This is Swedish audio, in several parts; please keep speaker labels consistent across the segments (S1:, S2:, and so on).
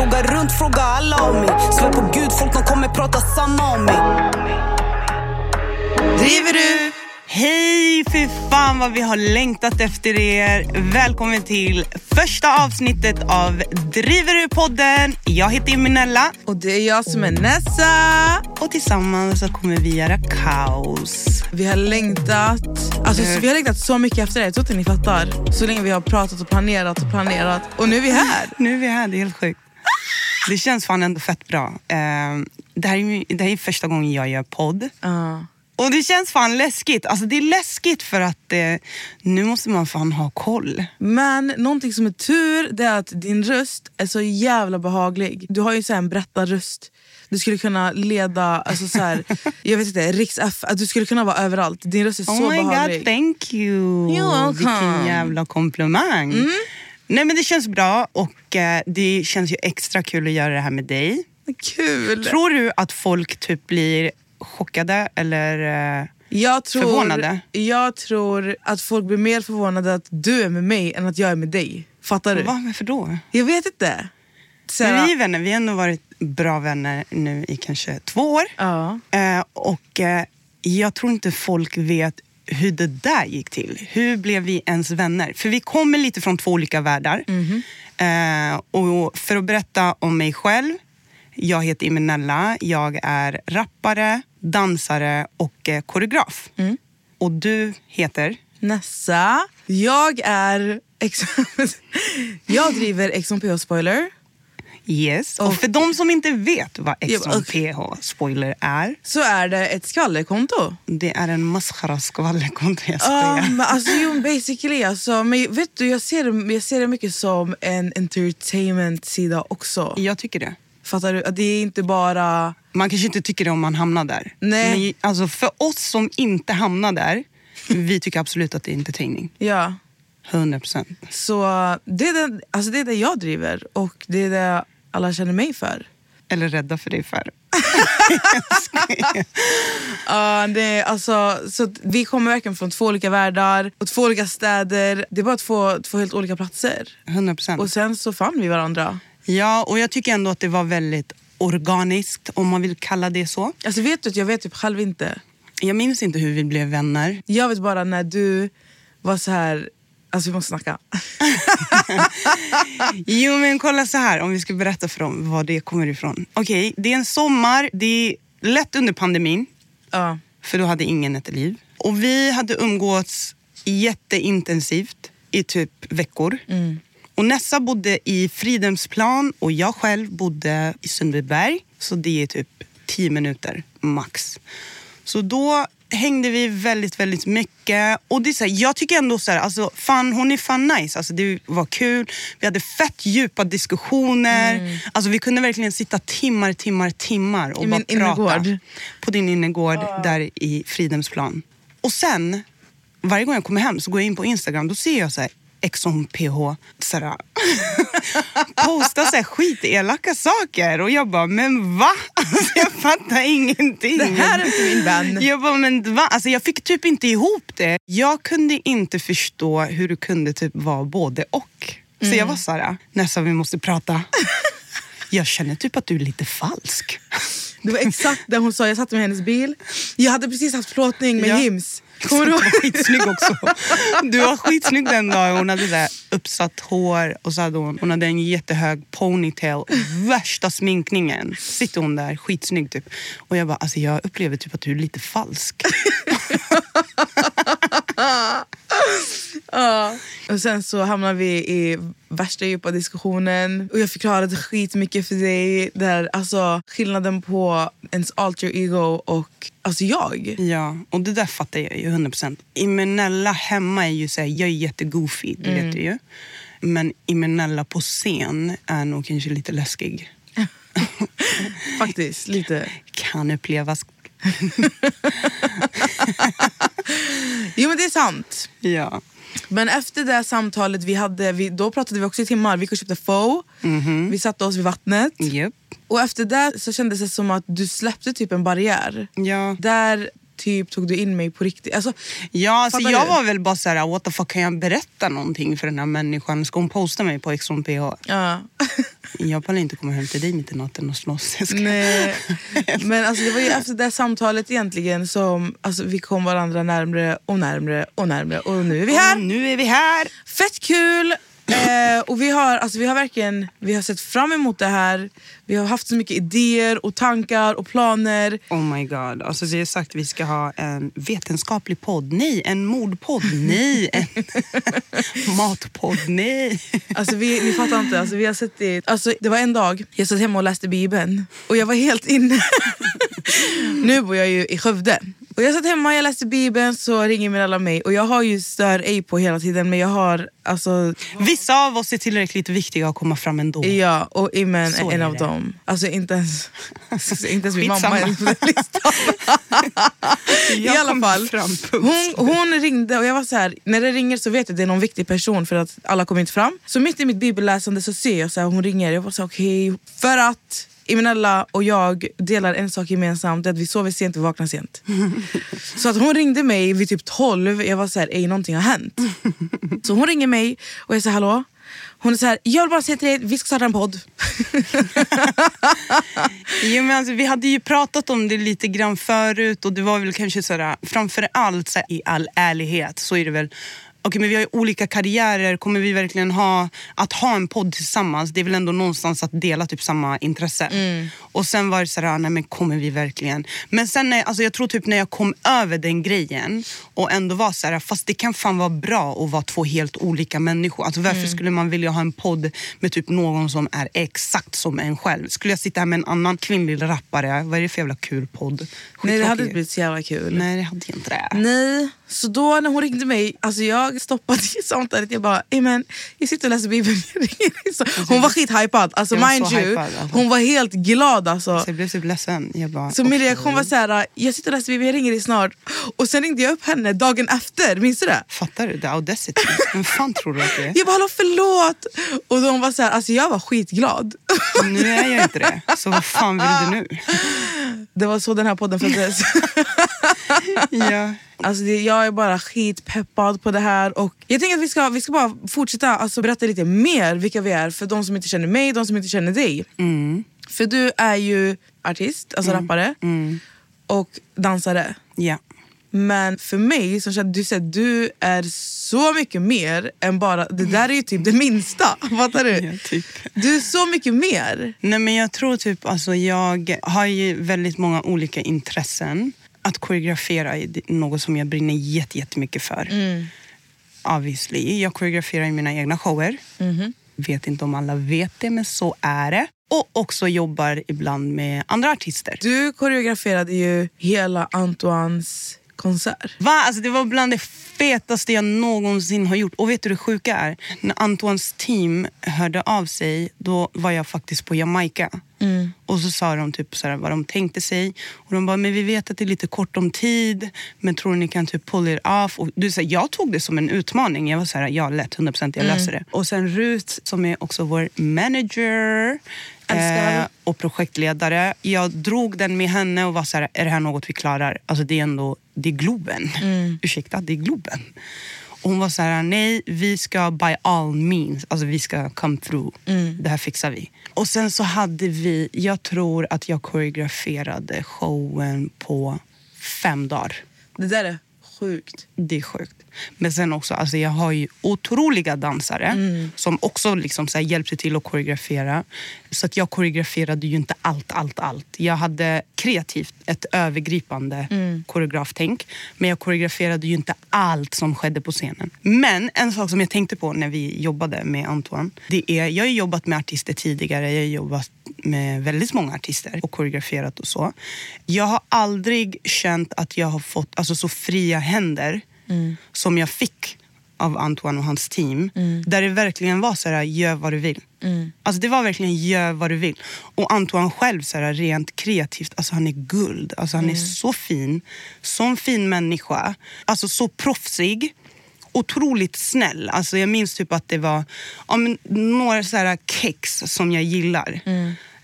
S1: Du fråga runt, fråga alla om mig. Svär på gud, folk de kommer prata samma om mig.
S2: Driver du? Hej, fy fan vad vi har längtat efter er. Välkommen till första avsnittet av Driver du-podden. Jag heter Eminella
S3: Och det är jag som är Nessa.
S2: och tillsammans så kommer vi göra kaos.
S3: Vi har längtat alltså,
S2: Eh.
S3: vi har längtat så mycket efter det. Jag tror inte ni fattar. Så länge vi har pratat och planerat och planerat. Och nu är vi här.
S2: Nu är vi här, det är helt sjukt. Det känns fan ändå fett bra. Eh, det, här är, det här är första gången jag gör podd.
S3: Ja.
S2: Och det känns fan läskigt. Alltså det är läskigt för att eh, nu måste man fan ha koll.
S3: Men någonting som är tur det är att din röst är så jävla behaglig. Du har ju så en berättarröst. Du skulle kunna leda, alltså så här, jag vet inte, Riks F, att du skulle kunna vara överallt. Din röst är så
S2: Oh my
S3: behaglig.
S2: god, thank you.
S3: You're welcome.
S2: Vilken jävla komplimang. Nej men det känns bra och eh, det känns ju extra kul att göra det här med dig.
S3: Kul!
S2: Tror du att folk typ blir chockade eller... Eh,
S3: Jag tror,
S2: Förvånade?
S3: Jag tror att folk blir mer förvånade att du är med mig än att jag är med dig. Fattar du?
S2: vad, varför då?
S3: Jag vet inte.
S2: Men vi är vänner, vi har ändå varit bra vänner nu i kanske två år.
S3: Ja.
S2: Eh, och jag tror inte folk vet hur det där gick till. Hur blev vi ens vänner? För vi kommer lite från två olika världar. Eh, och för att berätta om mig själv. Jag heter Imenella. Jag är rappare, dansare och eh, koreograf. Och du heter?
S3: Nessa. Jag är... Ex- jag driver Exxon PH Spoiler.
S2: Yes. Och
S3: Och-
S2: för de som inte vet vad Exxon
S3: och-
S2: PH Spoiler är.
S3: Så är det ett skvallerkonto.
S2: Det är en maskhara skvallerkonto. Jag skojar.
S3: men alltså, jo, basically. Alltså, men vet du, jag ser, det, jag ser det mycket som en entertainment-sida också.
S2: Jag tycker det.
S3: Fattar du? Att det är inte bara...
S2: Man kanske inte tycker det om man hamnar där.
S3: Nej.
S2: Men alltså för oss som inte hamnar där, vi tycker absolut att det är entertaining.
S3: Ja.
S2: 100 procent.
S3: Så det är det, alltså det är det jag driver och det är det alla känner mig för.
S2: Eller rädda för dig för.
S3: Ja, det alltså, så vi kommer verkligen från två olika världar och två olika städer. Det är bara två, två helt olika platser.
S2: 100 procent.
S3: Och sen så fann vi varandra.
S2: Ja, och jag tycker ändå att det var väldigt organiskt, om man vill kalla det så.
S3: Alltså vet du jag vet typ själv inte.
S2: Jag minns inte hur vi blev vänner.
S3: Jag vet bara när du var så här... Alltså vi måste snacka.
S2: Jo men kolla så här, om vi ska berätta för dem var det kommer ifrån. Okej, det är en sommar, det är lätt under pandemin.
S3: Ja.
S2: För då hade ingen ett liv. Och vi hade umgåtts jätteintensivt i typ veckor. Och Nessa bodde i Fridhemsplan och jag själv bodde i Sundbyberg. Så det är typ 10 minuter max. Så då hängde vi väldigt, väldigt mycket. Och det är så här, jag tycker ändå så här, alltså, fan, hon är fan nice. Alltså, det var kul. Vi hade fett djupa diskussioner. Alltså, vi kunde verkligen sitta timmar, timmar, timmar och
S3: I
S2: bara prata.
S3: innergård.
S2: På din innergård där i Fridhemsplan. Och sen, varje gång jag kommer hem så går jag in på Instagram. Då ser jag så här, Exxon PH såhär, posta så här skitelaka saker. Och jag bara, men va? Alltså, jag fattar ingenting.
S3: Det här är inte min vän.
S2: Jag bara, men va? Alltså, jag fick typ inte ihop det. Jag kunde inte förstå hur du kunde typ vara både och. Så jag var såhär, nästan vi måste prata. Jag känner typ att du är lite falsk.
S3: Det var exakt det hon sa, jag satt med hennes bil. Jag hade precis haft plåtning med
S2: Ja.
S3: Hims. Kommer du
S2: Du
S3: ihåg?
S2: var skitsnygg också. Du var skitsnygg den dagen. Hon hade där uppsatt hår och så hade hon, hon hade en jättehög ponytail. Värsta sminkningen. Sitter hon där skitsnygg typ. Och jag bara, alltså jag upplever typ att du är lite falsk.
S3: Ja. Och sen så hamnade vi i värsta djupa diskussionen och jag förklarade skitmycket för dig. Där, alltså, skillnaden på ens alter ego och alltså jag.
S2: Ja, och det där fattar jag ju 100%. Imenella hemma är ju så här, jag är jättegoofy, det vet du ju. Men Imenella på scen är nog kanske lite läskig.
S3: Faktiskt, lite.
S2: Kan upplevas.
S3: Jo men det är sant.
S2: Ja.
S3: Men efter det samtalet vi hade, vi, då pratade vi också i timmar. Vi gick och köpte pho. Vi satte oss vid vattnet.
S2: Japp.
S3: Och efter det så kändes det som att du släppte typ en barriär.
S2: Ja.
S3: Där typ tog du in mig på riktigt. Alltså,
S2: Ja, alltså jag
S3: du?
S2: var väl bara såhär, what the fuck, kan jag berätta någonting för den här människan? Ska hon posta mig på Exxon PH?
S3: ja.
S2: Jag pallar inte komma hem till dig mitt i natten och slåss.
S3: Nej. Men alltså, det var ju efter det samtalet egentligen som alltså, vi kom varandra närmre och närmre och närmre och nu är vi här.
S2: Och nu är vi här!
S3: Fett kul! Eh, och vi har, alltså, vi har verkligen vi har sett fram emot det här. Vi har haft så mycket idéer och tankar och planer.
S2: Oh my god. Alltså det är sagt att vi ska ha en vetenskaplig podd. Nej, en mordpodd. Nej, en matpodd. Nej.
S3: Alltså, vi, ni fattar inte, alltså, vi har sett det. Alltså, det var en dag jag satt hemma och läste Bibeln och jag var helt inne. nu bor jag ju i Skövde. Och jag satt hemma, jag läste Bibeln, så ringer min alla mig. Och jag har ju stör ej på hela tiden men jag har alltså
S2: Vissa av oss är tillräckligt viktiga att komma fram ändå.
S3: Ja, och Imen är en av dem. Alltså inte ens, inte ens min mamma är på den listan. I alla fall, hon, hon ringde och jag var så här, när det ringer så vet jag att det är någon viktig person för att alla kommer inte fram. Så mitt i mitt bibelläsande så ser jag så här, hon ringer. Jag var så här, okej, för att Imenella och jag delar en sak gemensamt, det är att vi sover sent och vaknar sent. Så att hon ringde mig vid typ 12, jag var så här, ej någonting har hänt. Så hon ringer mig och jag säger hallå. Hon är så här, jag vill bara säga till dig, vi ska starta en podd.
S2: Jo, men alltså, vi hade ju pratat om det lite grann förut och det var väl kanske sådär, framför allt så här, i all ärlighet så är det väl Okej, men vi har ju olika karriärer. Kommer vi verkligen ha att ha en podd tillsammans? Det är väl ändå någonstans att dela typ samma intresse. Och sen var det sådär, nej men kommer vi verkligen? Men sen, när, alltså jag tror typ när jag kom över den grejen och ändå var så här, fast det kan fan vara bra att vara två helt olika människor. Alltså varför skulle man vilja ha en podd med typ någon som är exakt som en själv? Skulle jag sitta här med en annan kvinnlig rappare, vad är det för jävla kul podd?
S3: Nej det hade inte blivit så jävla kul.
S2: Nej, det hade inte det.
S3: Nej, så då när hon ringde mig, alltså jag stoppade i samtalet. Jag bara, "Ey, men jag sitter och läser bibeln. Jag ringer." Så Hon var skithypad, alltså
S2: Jag
S3: mind you.
S2: hypad, alltså.
S3: Hon var helt glad alltså.
S2: Så jag blev typ ledsen. Jag bara,
S3: Så min reaktion var så här, jag sitter och läser bibeln, jag ringer dig snart. Och sen ringde jag upp henne dagen efter, minns du det?
S2: Fattar du? The audacity. Vem fan tror du att det är?
S3: Jag bara, hallå förlåt! Och hon var så här, alltså jag var skitglad.
S2: Nu är jag inte det. Så vad fan vill du nu?
S3: Det var så den här podden föddes.
S2: Ja.
S3: Alltså det, jag är bara skitpeppad på det här. Och jag tänker att vi ska, vi ska bara fortsätta alltså berätta lite mer vilka vi är för de som inte känner mig, de som inte känner dig. För du är ju artist, alltså rappare och dansare.
S2: ja.
S3: Men för mig, som känner, du, säger, du är så mycket mer än bara... Det där är ju typ det minsta. Fattar du?
S2: Ja, typ.
S3: Du är så mycket mer.
S2: Nej, men jag tror typ, alltså, jag har ju väldigt många olika intressen. Att koreografera är något som jag brinner jätte- jättemycket för. Obviously. Jag koreograferar i mina egna shower. Vet inte om alla vet det, men så är det. Och också jobbar ibland med andra artister.
S3: Du koreograferade ju hela Antoines konsert.
S2: Va? Alltså, det var bland det fetaste jag någonsin har gjort. Och vet du det sjuka är? När Antoines team hörde av sig, då var jag faktiskt på Jamaica. Och så sa de typ så här, vad de tänkte sig. Och de bara, men vi vet att det är lite kort om tid, men tror ni kan typ pull it off? Och du, så här, jag tog det som en utmaning. Jag var så här, ja lätt, 100% jag löser det. Och sen Ruth som är också vår manager. Eh, och projektledare. Jag drog den med henne och var så här, är det här något vi klarar? Alltså det är ändå, det är Globen. Ursäkta, det är Globen. Och hon var så här, nej vi ska by all means, alltså vi ska come through. Det här fixar vi. Och sen så hade vi, jag tror att jag koreograferade showen på fem dagar.
S3: Det där är sjukt.
S2: Det är sjukt. Men sen också, alltså jag har ju otroliga dansare som också liksom så hjälpte till att koreografera. Så att jag koreograferade ju inte allt, allt, allt. Jag hade kreativt ett övergripande koreograftänk. Men jag koreograferade ju inte allt som skedde på scenen. Men en sak som jag tänkte på när vi jobbade med Antoine. Det är, jag har jobbat med artister tidigare. Jag har jobbat med väldigt många artister och koreograferat och så. Jag har aldrig känt att jag har fått alltså, så fria händer som jag fick av Antoine och hans team. Där det verkligen var så här, gör vad du vill. Alltså det var verkligen gör vad du vill. Och Antoine själv, så här, rent kreativt, alltså han är guld. Alltså han är så fin. Sån fin människa. Alltså så proffsig. Otroligt snäll. Alltså jag minns typ att det var ja, men, några så här kex som jag gillar.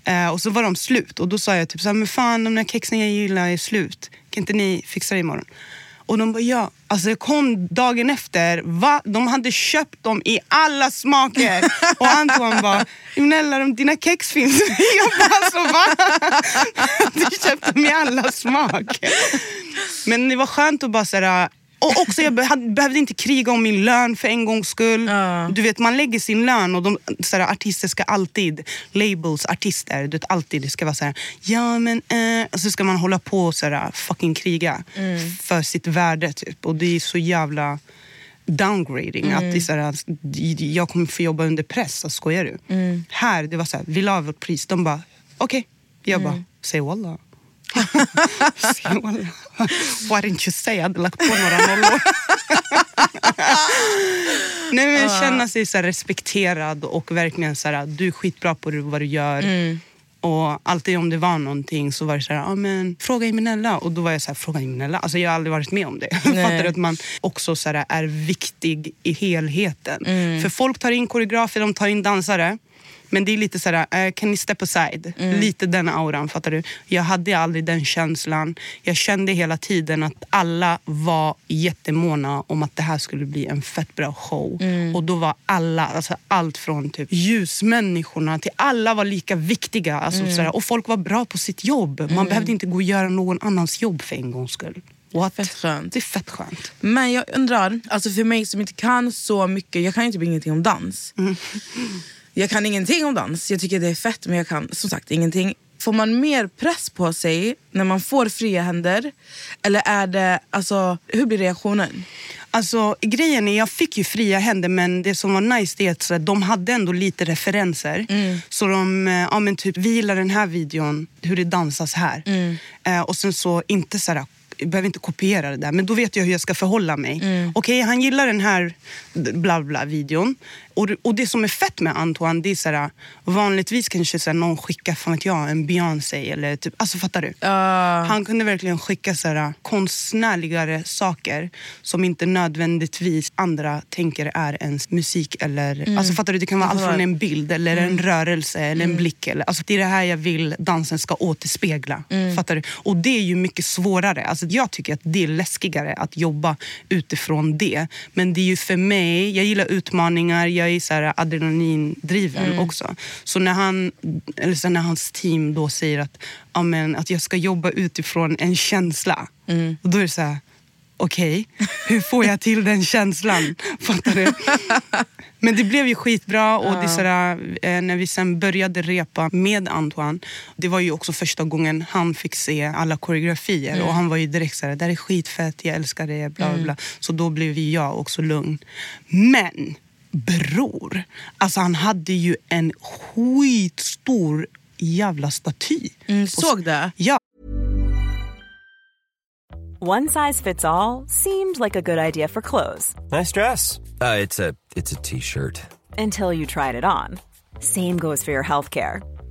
S2: Eh, och så var de slut. Och då sa jag typ så här, men fan de där kexen jag gillar är slut. Kan inte ni fixa det imorgon? Och de bara ja. Alltså jag kom dagen efter, va? de hade köpt dem i alla smaker. Och Antoine bara, Nella de, dina kex finns. Jag bara alltså va? Du köpte dem i alla smaker. Men det var skönt att bara såhär, och också jag behövde, inte kriga om min lön för en gångs skull.
S3: Ja.
S2: Du vet man lägger sin lön och de, såhär, artister ska alltid, labels, artister, du vet alltid det ska vara såhär, ja men eh, och så ska man hålla på och såhär, fucking kriga för sitt värde typ. Och det är så jävla downgrading. Att det är såhär, jag kommer få jobba under press, alltså, skojar du? Här, det var såhär, vi la vårt pris. De bara, okej. Jag bara, säg wallah. Wallah. Why didn't you say? Jag hade lagt på några nollor. Nej, men känna sig så respekterad och verkligen så här, du är skitbra på vad du gör. Och alltid om det var någonting så var det så här, ah, men, fråga Imenella. Och då var jag så här, fråga Imenella. Alltså jag har aldrig varit med om det. Fattar? Att man också så här, är viktig i helheten. För folk tar in koreografer, de tar in dansare. Men det är lite sådär, eh, can you step aside? Lite den auran, fattar du? Jag hade aldrig den känslan. Jag kände hela tiden att alla var jättemåna om att det här skulle bli en fett bra show. Och då var alla, alltså allt från typ ljusmänniskorna till alla var lika viktiga. Alltså, sådär, och folk var bra på sitt jobb. Man behövde inte gå och göra någon annans jobb för en gångs skull. What?
S3: Fett skönt.
S2: Det är fett skönt.
S3: Men jag undrar, alltså för mig som inte kan så mycket, jag kan ju typ ingenting om dans. Jag kan ingenting om dans, jag tycker det är fett men jag kan som sagt ingenting. Får man mer press på sig när man får fria händer? Eller är det, alltså hur blir reaktionen?
S2: Alltså, grejen är, jag fick ju fria händer men det som var nice det är att så de hade ändå lite referenser. Så de, eh, ja men typ, vi gillar den här videon, hur det dansas här. Eh, och sen så, inte så här, jag behöver inte kopiera det där, men då vet jag hur jag ska förhålla mig. Okej, han gillar den här bla bla videon. Och, och det som är fett med Antoine, det är så här, vanligtvis kanske så här, någon skickar fan vet jag, en Beyoncé eller typ, alltså fattar du? Han kunde verkligen skicka så här, konstnärligare saker som inte nödvändigtvis andra tänker är ens musik. Eller, alltså, fattar du? Det kan vara allt från en bild, eller en rörelse eller en blick. Eller, alltså, det är det här jag vill dansen ska återspegla. Fattar du? Och det är ju mycket svårare. Alltså, jag tycker att det är läskigare att jobba utifrån det. Men det är ju för mig, jag gillar utmaningar, jag är så här adrenalindriven också. Så när, han, eller så när hans team då säger att, ja, men, att jag ska jobba utifrån en känsla. Och då är det så här, okej, hur får jag till den känslan? Fattar du? Men det blev ju skitbra och det är sådär, eh, när vi sen började repa med Antoine, det var ju också första gången han fick se alla koreografier och han var ju direkt såhär, det här är skitfett, jag älskar det, bla bla bla. Så då blev jag också lugn. Men bror, alltså han hade ju en skitstor jävla staty.
S3: Mm, såg det?
S2: Ja,
S4: One size fits all seemed like a good idea for clothes
S5: Nice dress. Uh, it's a it's a t-shirt.
S4: until you tried it on. Same goes for your healthcare.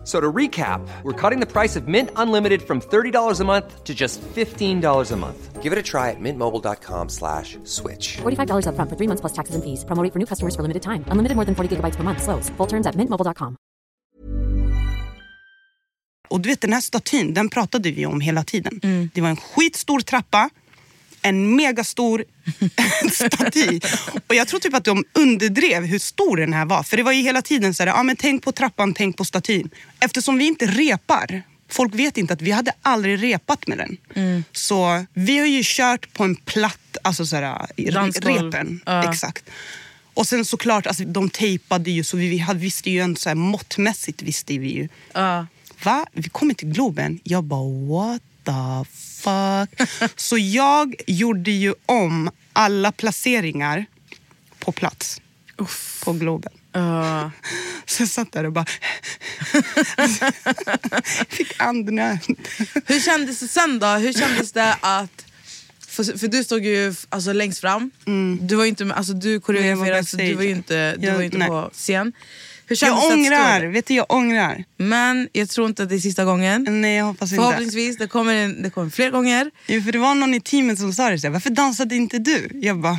S6: F- So to recap, we're cutting the price of Mint Unlimited from $30 a month to just $15 a month. Give it a try at mintmobile.com slash switch.
S7: $45 upfront for three months plus taxes and fees. Promo for new customers for limited time. Unlimited more than 40 gigabytes per month. Slows. Full terms at mintmobile.com.
S2: Och du vet den här statyn, den pratade vi om hela tiden.
S3: Mm.
S2: Det var en skitstor trappa, en megastor staty. Och jag tror typ att de underdrev hur stor den här var. För det var ju hela tiden så här, ja men tänk på trappan, tänk på statyn. Eftersom vi inte repar, folk vet inte att vi hade aldrig repat med den.
S3: Mm.
S2: Så vi har ju kört på en platt, alltså så här, repen.
S3: Ja.
S2: Exakt. Och sen såklart, alltså, de tejpade ju så vi, visste ju en så här, måttmässigt visste vi ju.
S3: Ja.
S2: Va? Vi kommer till Globen. Jag bara what the fuck. Så jag gjorde ju om alla placeringar på plats på Globen.
S3: Ja.
S2: Så jag satt där och bara... Fick andnöd.
S3: Hur kändes det sen då? Hur kändes det att... För, för du stod ju alltså, längst fram. Du var inte alltså, du koreograferade så du var ju inte, du
S2: Jag-
S3: var inte
S2: nej.
S3: på scen. Hur
S2: Jag ångrar. Vet du, jag ångrar.
S3: Men jag tror inte att det är sista gången.
S2: Nej, jag hoppas inte.
S3: Förhoppningsvis, det kommer, en, det kommer fler gånger.
S2: Jo, för det var någon i teamet som sa det så här, varför dansade inte du? Jag bara,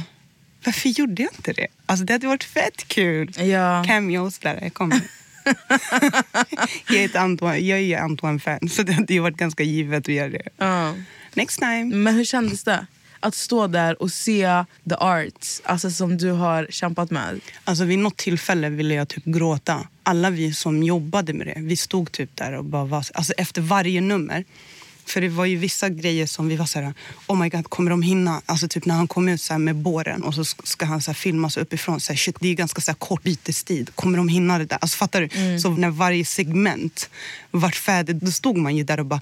S2: varför gjorde jag inte det? Alltså det hade varit fett kul.
S3: Ja.
S2: Cameos där, jag kommer. jag, är Antoine, jag är Antoine-fan så det hade ju varit ganska givet att göra det.
S3: Ja.
S2: Next time.
S3: Men hur kändes det? Att stå där och se the arts alltså som du har kämpat med.
S2: Alltså vid något tillfälle ville jag typ gråta. Alla vi som jobbade med det, vi stod typ där och bara var, alltså efter varje nummer. För det var ju vissa grejer som vi var så här, oh my god, kommer de hinna? Alltså typ när han kom ut så med båren och så ska han så här filmas uppifrån. Så här, shit, det är ganska så kort bytestid. Kommer de hinna det där? Alltså fattar du? Så när varje segment vart färdigt, då stod man ju där och bara...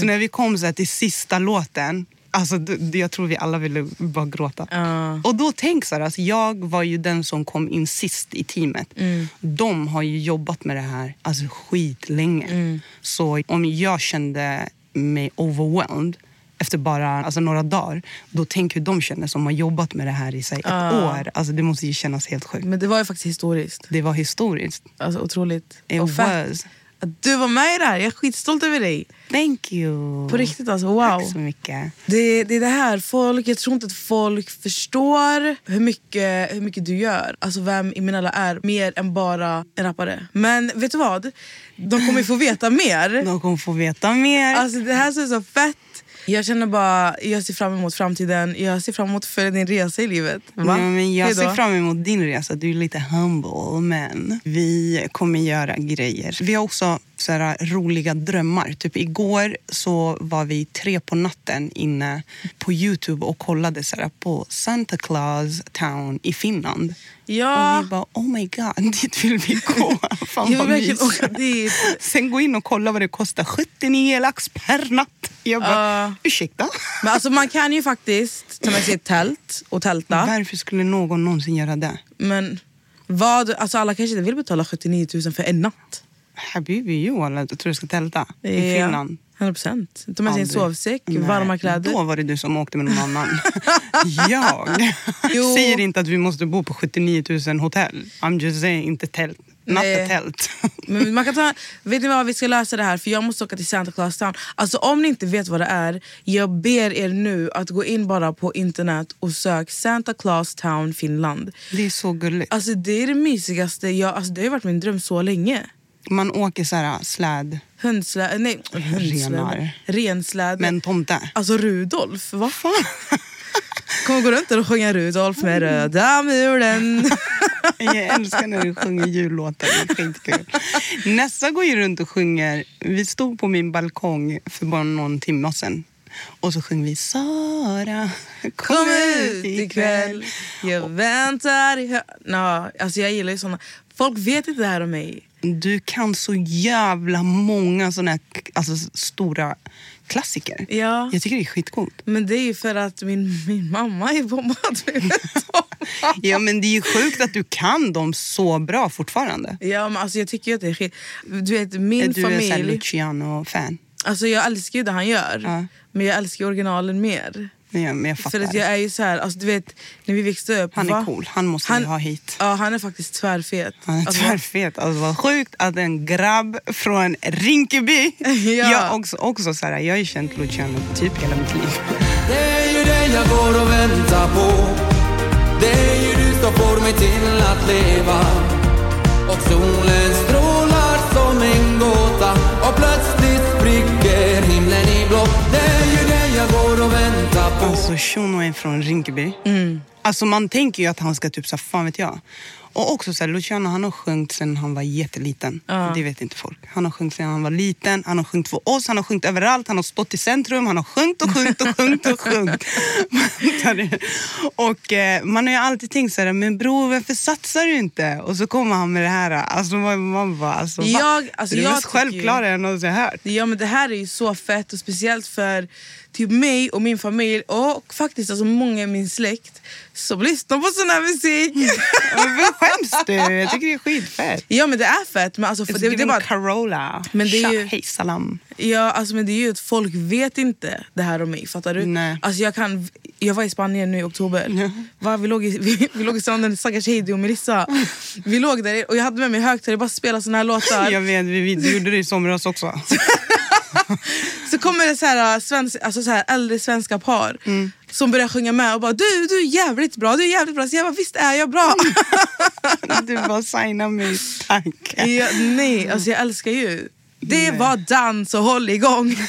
S2: Så när vi kom så till sista låten, alltså, jag tror vi alla ville bara gråta.
S3: Ja.
S2: Och då tänk så här, alltså jag var ju den som kom in sist i teamet. De har ju jobbat med det här alltså skitlänge. Så om jag kände mig overwhelmed efter bara alltså några dagar, då tänk hur de känner som har jobbat med det här i sig ett år. Alltså det måste ju kännas helt sjukt.
S3: Men det var ju faktiskt historiskt.
S2: Det var historiskt.
S3: Alltså otroligt.
S2: It
S3: och
S2: was.
S3: Att du var med i det här, jag är skitstolt över dig.
S2: Thank you.
S3: På riktigt alltså, wow.
S2: Tack så mycket.
S3: Det, det är det här, folk, jag tror inte att folk förstår hur mycket, hur mycket du gör. Alltså vem Imenella är, mer än bara en rappare. Men vet du vad? De kommer få veta mer.
S2: De kommer få veta mer.
S3: Alltså det här är så fett. Jag känner bara, jag ser fram emot framtiden. Jag ser fram emot att följa din resa i livet. Va?
S2: Ja, men jag
S3: Hejdå.
S2: ser fram emot din resa. Du är lite humble, men vi kommer göra grejer. Vi har också så här, roliga drömmar. Typ igår så var vi tre på natten inne på Youtube och kollade så här, på Santa Claus Town i Finland.
S3: Ja.
S2: Och vi bara, oh my god, dit vill vi gå. Fan
S3: Jag vill
S2: vad mysigt. Sen gå in och kolla vad det kostar. 79 lax per natt. Jag bara,
S3: Ja.
S2: ursäkta?
S3: Men alltså man kan ju faktiskt ta med sig ett tält och tälta.
S2: Varför skulle någon någonsin göra det?
S3: Men vad, alltså alla kanske inte vill betala 79 000 för en natt.
S2: Habibi, jo alla, jag tror du ska tälta i
S3: Ja,
S2: Finland.
S3: 100%. Ta med sig en
S2: Aldrig.
S3: sovsäck,
S2: Nej,
S3: varma kläder.
S2: Då var det du som åkte med någon annan. jag
S3: Jo.
S2: säger inte att vi måste bo på 79 000 hotell. I'm just saying, inte tält. Not
S3: Nej.
S2: a tält.
S3: Men man kan ta, vet ni vad, vi ska lösa det här för jag måste åka till Santa Claus Town. Alltså om ni inte vet vad det är, jag ber er nu att gå in bara på internet och sök Santa Claus Town Finland.
S2: det är så gulligt.
S3: Alltså det är det mysigaste, jag, alltså, det har varit min dröm så länge.
S2: Man åker så här släd
S3: Hundsläd, nej hundsläd, rensläd.
S2: med en tomte.
S3: Alltså Rudolf, vad fan? Kommer gå runt och sjunga Rudolf med röda mulen.
S2: Jag älskar när du sjunger jullåtar. Skitkul. Nessa går ju runt och sjunger. Vi stod på min balkong för bara någon timme sedan. Och så sjunger vi Sara,
S3: Kom ut ikväll, jag väntar i hö... Nå, alltså jag gillar ju såna. Folk vet inte det här om mig.
S2: Du kan så jävla många såna här alltså, stora klassiker.
S3: Ja.
S2: Jag tycker det är skitcoolt.
S3: Men det är ju för att min, min mamma är bombad.
S2: Ja, men det är ju sjukt att du kan dem så bra fortfarande.
S3: Ja, men alltså jag tycker ju att det är skit. Du vet, min
S2: du
S3: familj...
S2: Luciano-fan.
S3: Alltså jag älskar ju det han gör.
S2: Ja.
S3: Men jag älskar originalen mer.
S2: Ja, men jag fattar.
S3: För att jag är ju så här, alltså du vet, när vi växte upp.
S2: Han är
S3: va?
S2: cool. Han måste vi ha hit.
S3: Ja, han är faktiskt tvärfet.
S2: Han är
S3: Alltså,
S2: tvärfet. Alltså, vad sjukt att en grabb från Rinkeby...
S3: Ja.
S2: Jag, också, också så här, jag har ju känt Luciano typ hela mitt liv.
S5: Det är ju dig jag går och väntar på Det är ju du som får mig till att leva Och solen
S2: Alltså Shuno är från Rinkeby. Alltså man tänker ju att han ska typ så fan vet jag. Och också så här, Luciano han har sjungit sen han var jätteliten. Det vet inte folk. Han har sjungit sen han var liten, han har sjungit för oss, han har sjungit överallt, han har stått i centrum, han har sjungit och sjungit och sjungit och sjungit. och eh, man har ju alltid tänkt så här, men bror varför satsar du inte? Och så kommer han med det här. Alltså man, man bara, alltså?
S3: Jag- alltså,
S2: det är det mest självklara jag någonsin hört.
S3: Ja men det här är ju så fett och speciellt för typ mig och min familj och faktiskt alltså många i min släkt som lyssnar på sån här musik.
S2: Varför skäms du? Jag tycker det är skitfett.
S3: ja men det är fett men alltså för det, det är bara
S2: Carola.
S3: Men det är ju-
S2: hej salam.
S3: Ja, alltså, men det är ju att folk vet inte det här om mig. Fattar du?
S2: Nej.
S3: Alltså, jag, kan, jag var i Spanien nu i oktober. Va, vi, låg i, vi, vi låg i stranden, stackars Heidi och Melissa. Vi låg där och jag hade med mig högtalare och bara spelade såna här låtar.
S2: Jag vet, vi, vi gjorde det i somras också.
S3: Så kommer det så här, äh, svensk, alltså så här äldre svenska par
S2: Mm.
S3: som börjar sjunga med och bara du, du är jävligt bra, du är jävligt bra. Så jag bara visst är jag bra.
S2: Du bara signa mig, tack.
S3: ja, nej, alltså jag älskar ju. Det var dans och håll igång.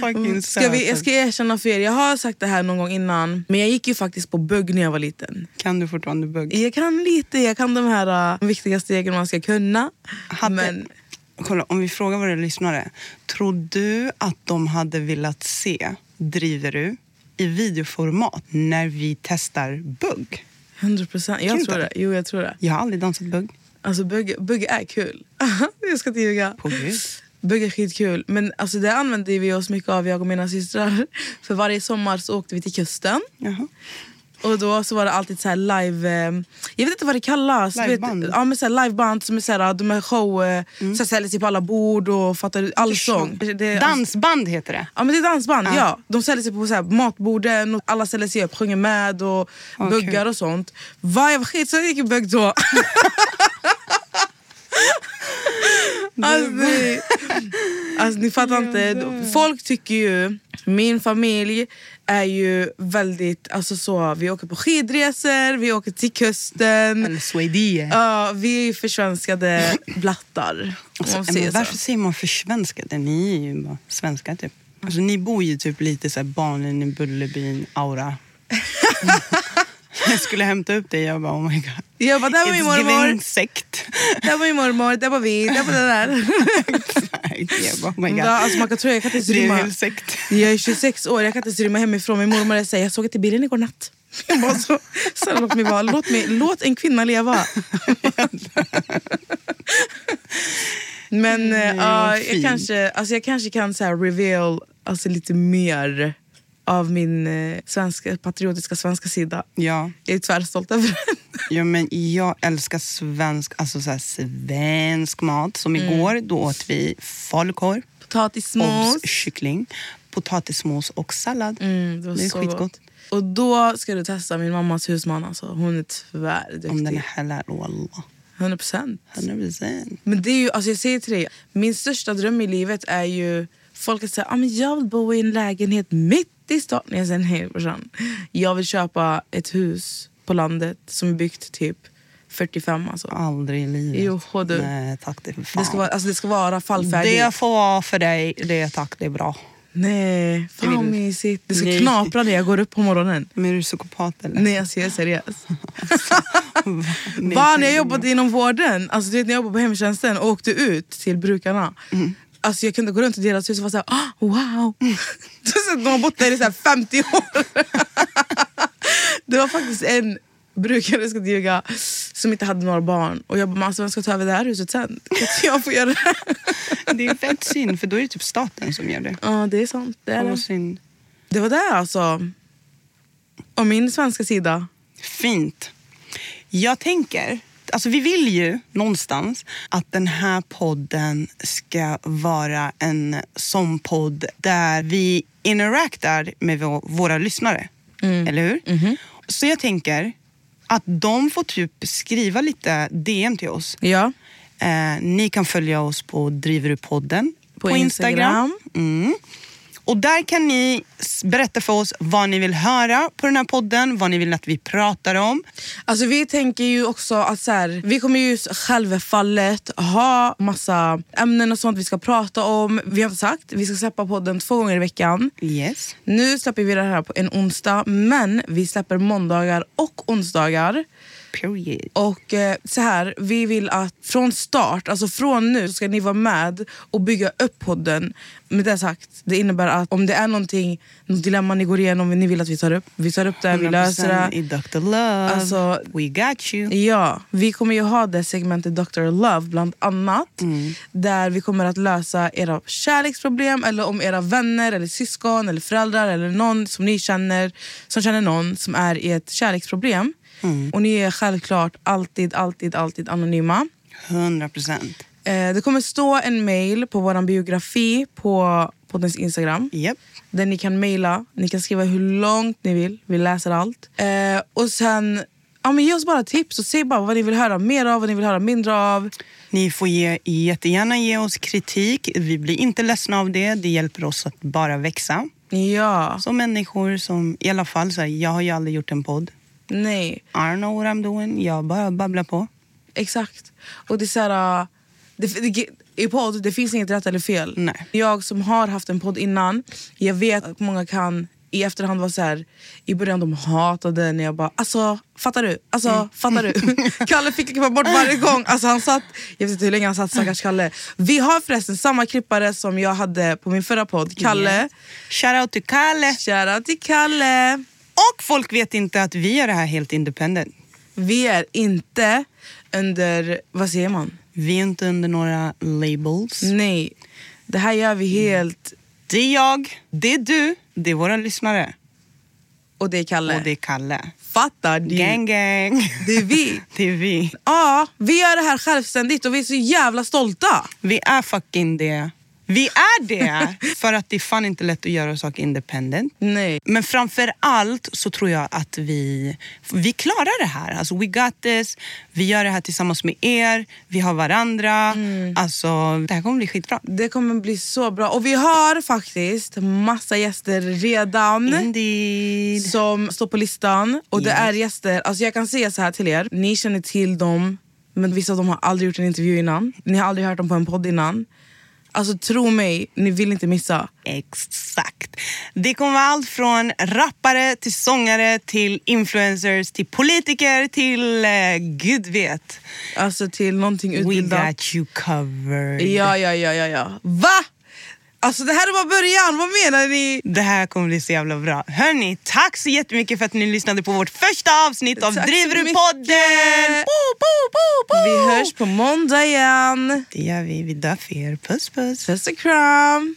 S2: Fucking
S3: Ska vi, jag ska erkänna för er, jag har sagt det här någon gång innan. Men jag gick ju faktiskt på bugg när jag var liten.
S2: Kan du fortfarande bugg?
S3: Jag kan lite, jag kan de här uh, viktiga stegen man ska kunna.
S2: Hade,
S3: Men
S2: kolla, om vi frågar våra lyssnare. Tror du att de hade velat se Driver du i videoformat när vi testar bugg?
S3: 100 procent, jag tror det. Jo jag tror det.
S2: Jag har aldrig dansat bugg.
S3: Alltså bugg, bugg är kul. jag ska inte ljuga.
S2: På gud.
S3: Bugg är skitkul. Men alltså, det använde vi oss mycket av jag och mina systrar. För varje sommar så åkte vi till kusten.
S2: Jaha.
S3: Och då så var det alltid så här live... Eh, jag vet inte vad det kallas.
S2: Liveband?
S3: Ja, men så liveband som är så här, de är show... Eh, så här, säljs på alla bord och fattar du? Allsång.
S2: Dansband heter det.
S3: Ja men det är dansband,
S2: Ja.
S3: ja. De säljer sig på så här matborden och alla ställer sig upp, sjunger med och
S2: Ja,
S3: buggar och sånt. Va, jag var skit så jag gick i bugg då. alltså, ni, alltså ni fattar inte. Folk tycker ju, min familj är ju väldigt, alltså så, vi åker på skidresor, vi åker till kusten.
S2: Eller Swedie.
S3: Ja, vi är ju försvenskade blattar.
S2: Alltså,
S3: säger så.
S2: varför säger man försvenskade? Ni är ju bara svenskar typ. Alltså, ni bor ju typ lite så här barnen i Bullerbyn-aura. jag skulle hämta upp dig jag bara oh my god.
S3: Jag bara, där var min mormor.
S2: sekt.
S3: Där var min mormor, där var vi, där var det där.
S2: jag bara, oh my god.
S3: Ja, alltså man kan tro jag kan inte rymma. Jag är 26 år, jag kan inte rymma hemifrån. Min mormor säger jag såg det i bilen igår natt. Jag bara, så, så låt, mig vara. Låt, mig, låt en kvinna leva. Men
S2: Nej,
S3: ja,
S2: vad
S3: jag, kanske, alltså jag kanske kan så här reveal alltså lite mer av min eh, svenska, patriotiska svenska sida.
S2: Ja.
S3: Jag är tvärstolt över den.
S2: ja, men jag älskar svensk, alltså så svensk mat. Som
S3: Mm.
S2: igår, då åt vi falukorv,
S3: Potatismos.
S2: obs, kyckling, potatismos och sallad.
S3: Mm, det var
S2: det är
S3: så
S2: skitgott.
S3: gott. Och då ska du testa min mammas husman. Alltså. Hon är tvärduktig.
S2: Om den är halal, wallah.
S3: 100 procent.
S2: 100%.
S3: Men det är ju, alltså jag säger till dig, min största dröm i livet är ju... Folk säger ah, men jag vill bo i en lägenhet mitt i stan. Jag säger nej brorsan. Jag vill köpa ett hus på landet som är byggt typ 45. Alltså.
S2: Aldrig i livet.
S3: Jo, du.
S2: Nej tack, det är för fan.
S3: Det ska vara, alltså det ska vara fallfärdigt.
S2: Det får vara för dig, det tack, det är bra.
S3: Nej, fan vad mysigt. Det ska
S2: Nej.
S3: knapra när jag går upp på morgonen.
S2: Men är du psykopat eller?
S3: Nej, alltså jag är seriös. Va, när jag jobbade inom vården, alltså du vet, när jag jobbade på hemtjänsten och åkte ut till brukarna.
S2: Mm.
S3: Alltså jag kunde gå runt i deras hus och vara såhär, oh, wow. Så de har bott där i så här 50 år. det var faktiskt en brukare, jag ska inte ljuga, som inte hade några barn. Och jag bara, alltså, vem ska ta över det här huset sen? Kan inte jag få göra det?
S2: Det är fett synd, för då är det typ staten som gör det.
S3: Ja, det är sant. Det, är det. det var det alltså. Om min svenska sida.
S2: Fint. Jag tänker, alltså vi vill ju någonstans att den här podden ska vara en sån podd där vi interactar med vå- våra lyssnare. Eller hur? Så jag tänker att de får typ skriva lite DM till oss.
S3: Ja.
S2: Eh, ni kan följa oss på Driver-du-podden
S3: På Instagram.
S2: Mm. Och där kan ni berätta för oss vad ni vill höra på den här podden, vad ni vill att vi pratar om.
S3: Alltså vi tänker ju också att så här, vi kommer ju självfallet ha massa ämnen och sånt vi ska prata om. Vi har inte sagt, vi ska släppa podden två gånger i veckan.
S2: Yes.
S3: Nu släpper vi det här på en onsdag, men vi släpper måndagar och onsdagar.
S2: Period.
S3: Och eh, så här, Vi vill att från start, alltså från nu, ska ni vara med och bygga upp podden. Med det sagt, det innebär att om det är någonting, något dilemma ni går igenom, ni vill att vi tar upp, vi tar upp det, vi löser
S2: 100%
S3: det.
S2: I Dr. Love.
S3: Alltså-
S2: We got you.
S3: Ja, vi kommer ju ha det segmentet Dr. Love bland annat. Där vi kommer att lösa era kärleksproblem eller om era vänner, eller syskon, eller föräldrar eller någon som ni känner som känner någon som är i ett kärleksproblem. Och ni är självklart alltid, alltid, alltid anonyma.
S2: 100 procent.
S3: Eh, det kommer stå en mail på vår biografi på poddens Instagram.
S2: Yep.
S3: Där ni kan mejla, ni kan skriva hur långt ni vill. Vi läser allt. Eh, och sen, ja, men ge oss bara tips och säg bara vad ni vill höra mer av, vad ni vill höra mindre av.
S2: Ni får ge, jättegärna ge oss kritik. Vi blir inte ledsna av det. Det hjälper oss att bara växa.
S3: Ja,
S2: Som människor som, i alla fall, så här, jag har ju aldrig gjort en podd.
S3: Nej,
S2: I don't know what I'm doing. Jag bara babblar på.
S3: exakt. Och det är så här, äh, det, det, I podd det finns inget rätt eller fel.
S2: Nej.
S3: Jag som har haft en podd innan, jag vet att många kan i efterhand vara så här, i början de hatade när jag bara, alltså fattar du? Alltså
S2: Mm.
S3: fattar du? Kalle fick klippa bort varje gång. Alltså, han satt, jag vet inte hur länge han satt stackars Kalle. Vi har förresten samma klippare som jag hade på min förra podd, Kalle.
S2: Yes. Shout out to Kalle.
S3: Shoutout till Kalle.
S2: Och folk vet inte att vi gör det här helt independent.
S3: Vi är inte under, vad säger man?
S2: Vi är inte under några labels.
S3: Nej, det här gör vi helt...
S2: Det är jag, det är du, det är våra lyssnare.
S3: Och det är Kalle.
S2: Och det är Kalle.
S3: Fattar du?
S2: Gang gang.
S3: Det är vi.
S2: Det är vi.
S3: Ja, vi gör det här självständigt och vi är så jävla stolta.
S2: Vi är fucking det. Vi är det! För att det är fan inte lätt att göra saker independent.
S3: Nej.
S2: Men framför allt så tror jag att vi, vi klarar det här. Alltså we got this. Vi gör det här tillsammans med er. Vi har varandra. Alltså det här kommer bli skitbra.
S3: Det kommer bli så bra. Och vi har faktiskt massa gäster redan.
S2: Indeed.
S3: Som står på listan. Och det
S2: Yes.
S3: är gäster, alltså jag kan säga så här till er. Ni känner till dem, men vissa av dem har aldrig gjort en intervju innan. Ni har aldrig hört dem på en podd innan. Alltså tro mig, ni vill inte missa.
S2: Exakt. Det kommer vara allt från rappare till sångare till influencers till politiker till eh, gud vet.
S3: Alltså till någonting
S2: We
S3: utbildat.
S2: got you covered.
S3: Ja, ja, ja, ja, ja. Va? Alltså det här är bara början, vad menar ni?
S2: Det här kommer bli så jävla bra. Hörni, tack så jättemycket för att ni lyssnade på vårt första avsnitt av
S3: Tack så
S2: Driver du
S3: mycket.
S2: podden? Bo, bo, bo, bo.
S3: Vi hörs på måndag igen.
S2: Det gör vi. Vi dör för er. Puss puss.
S3: Puss och kram.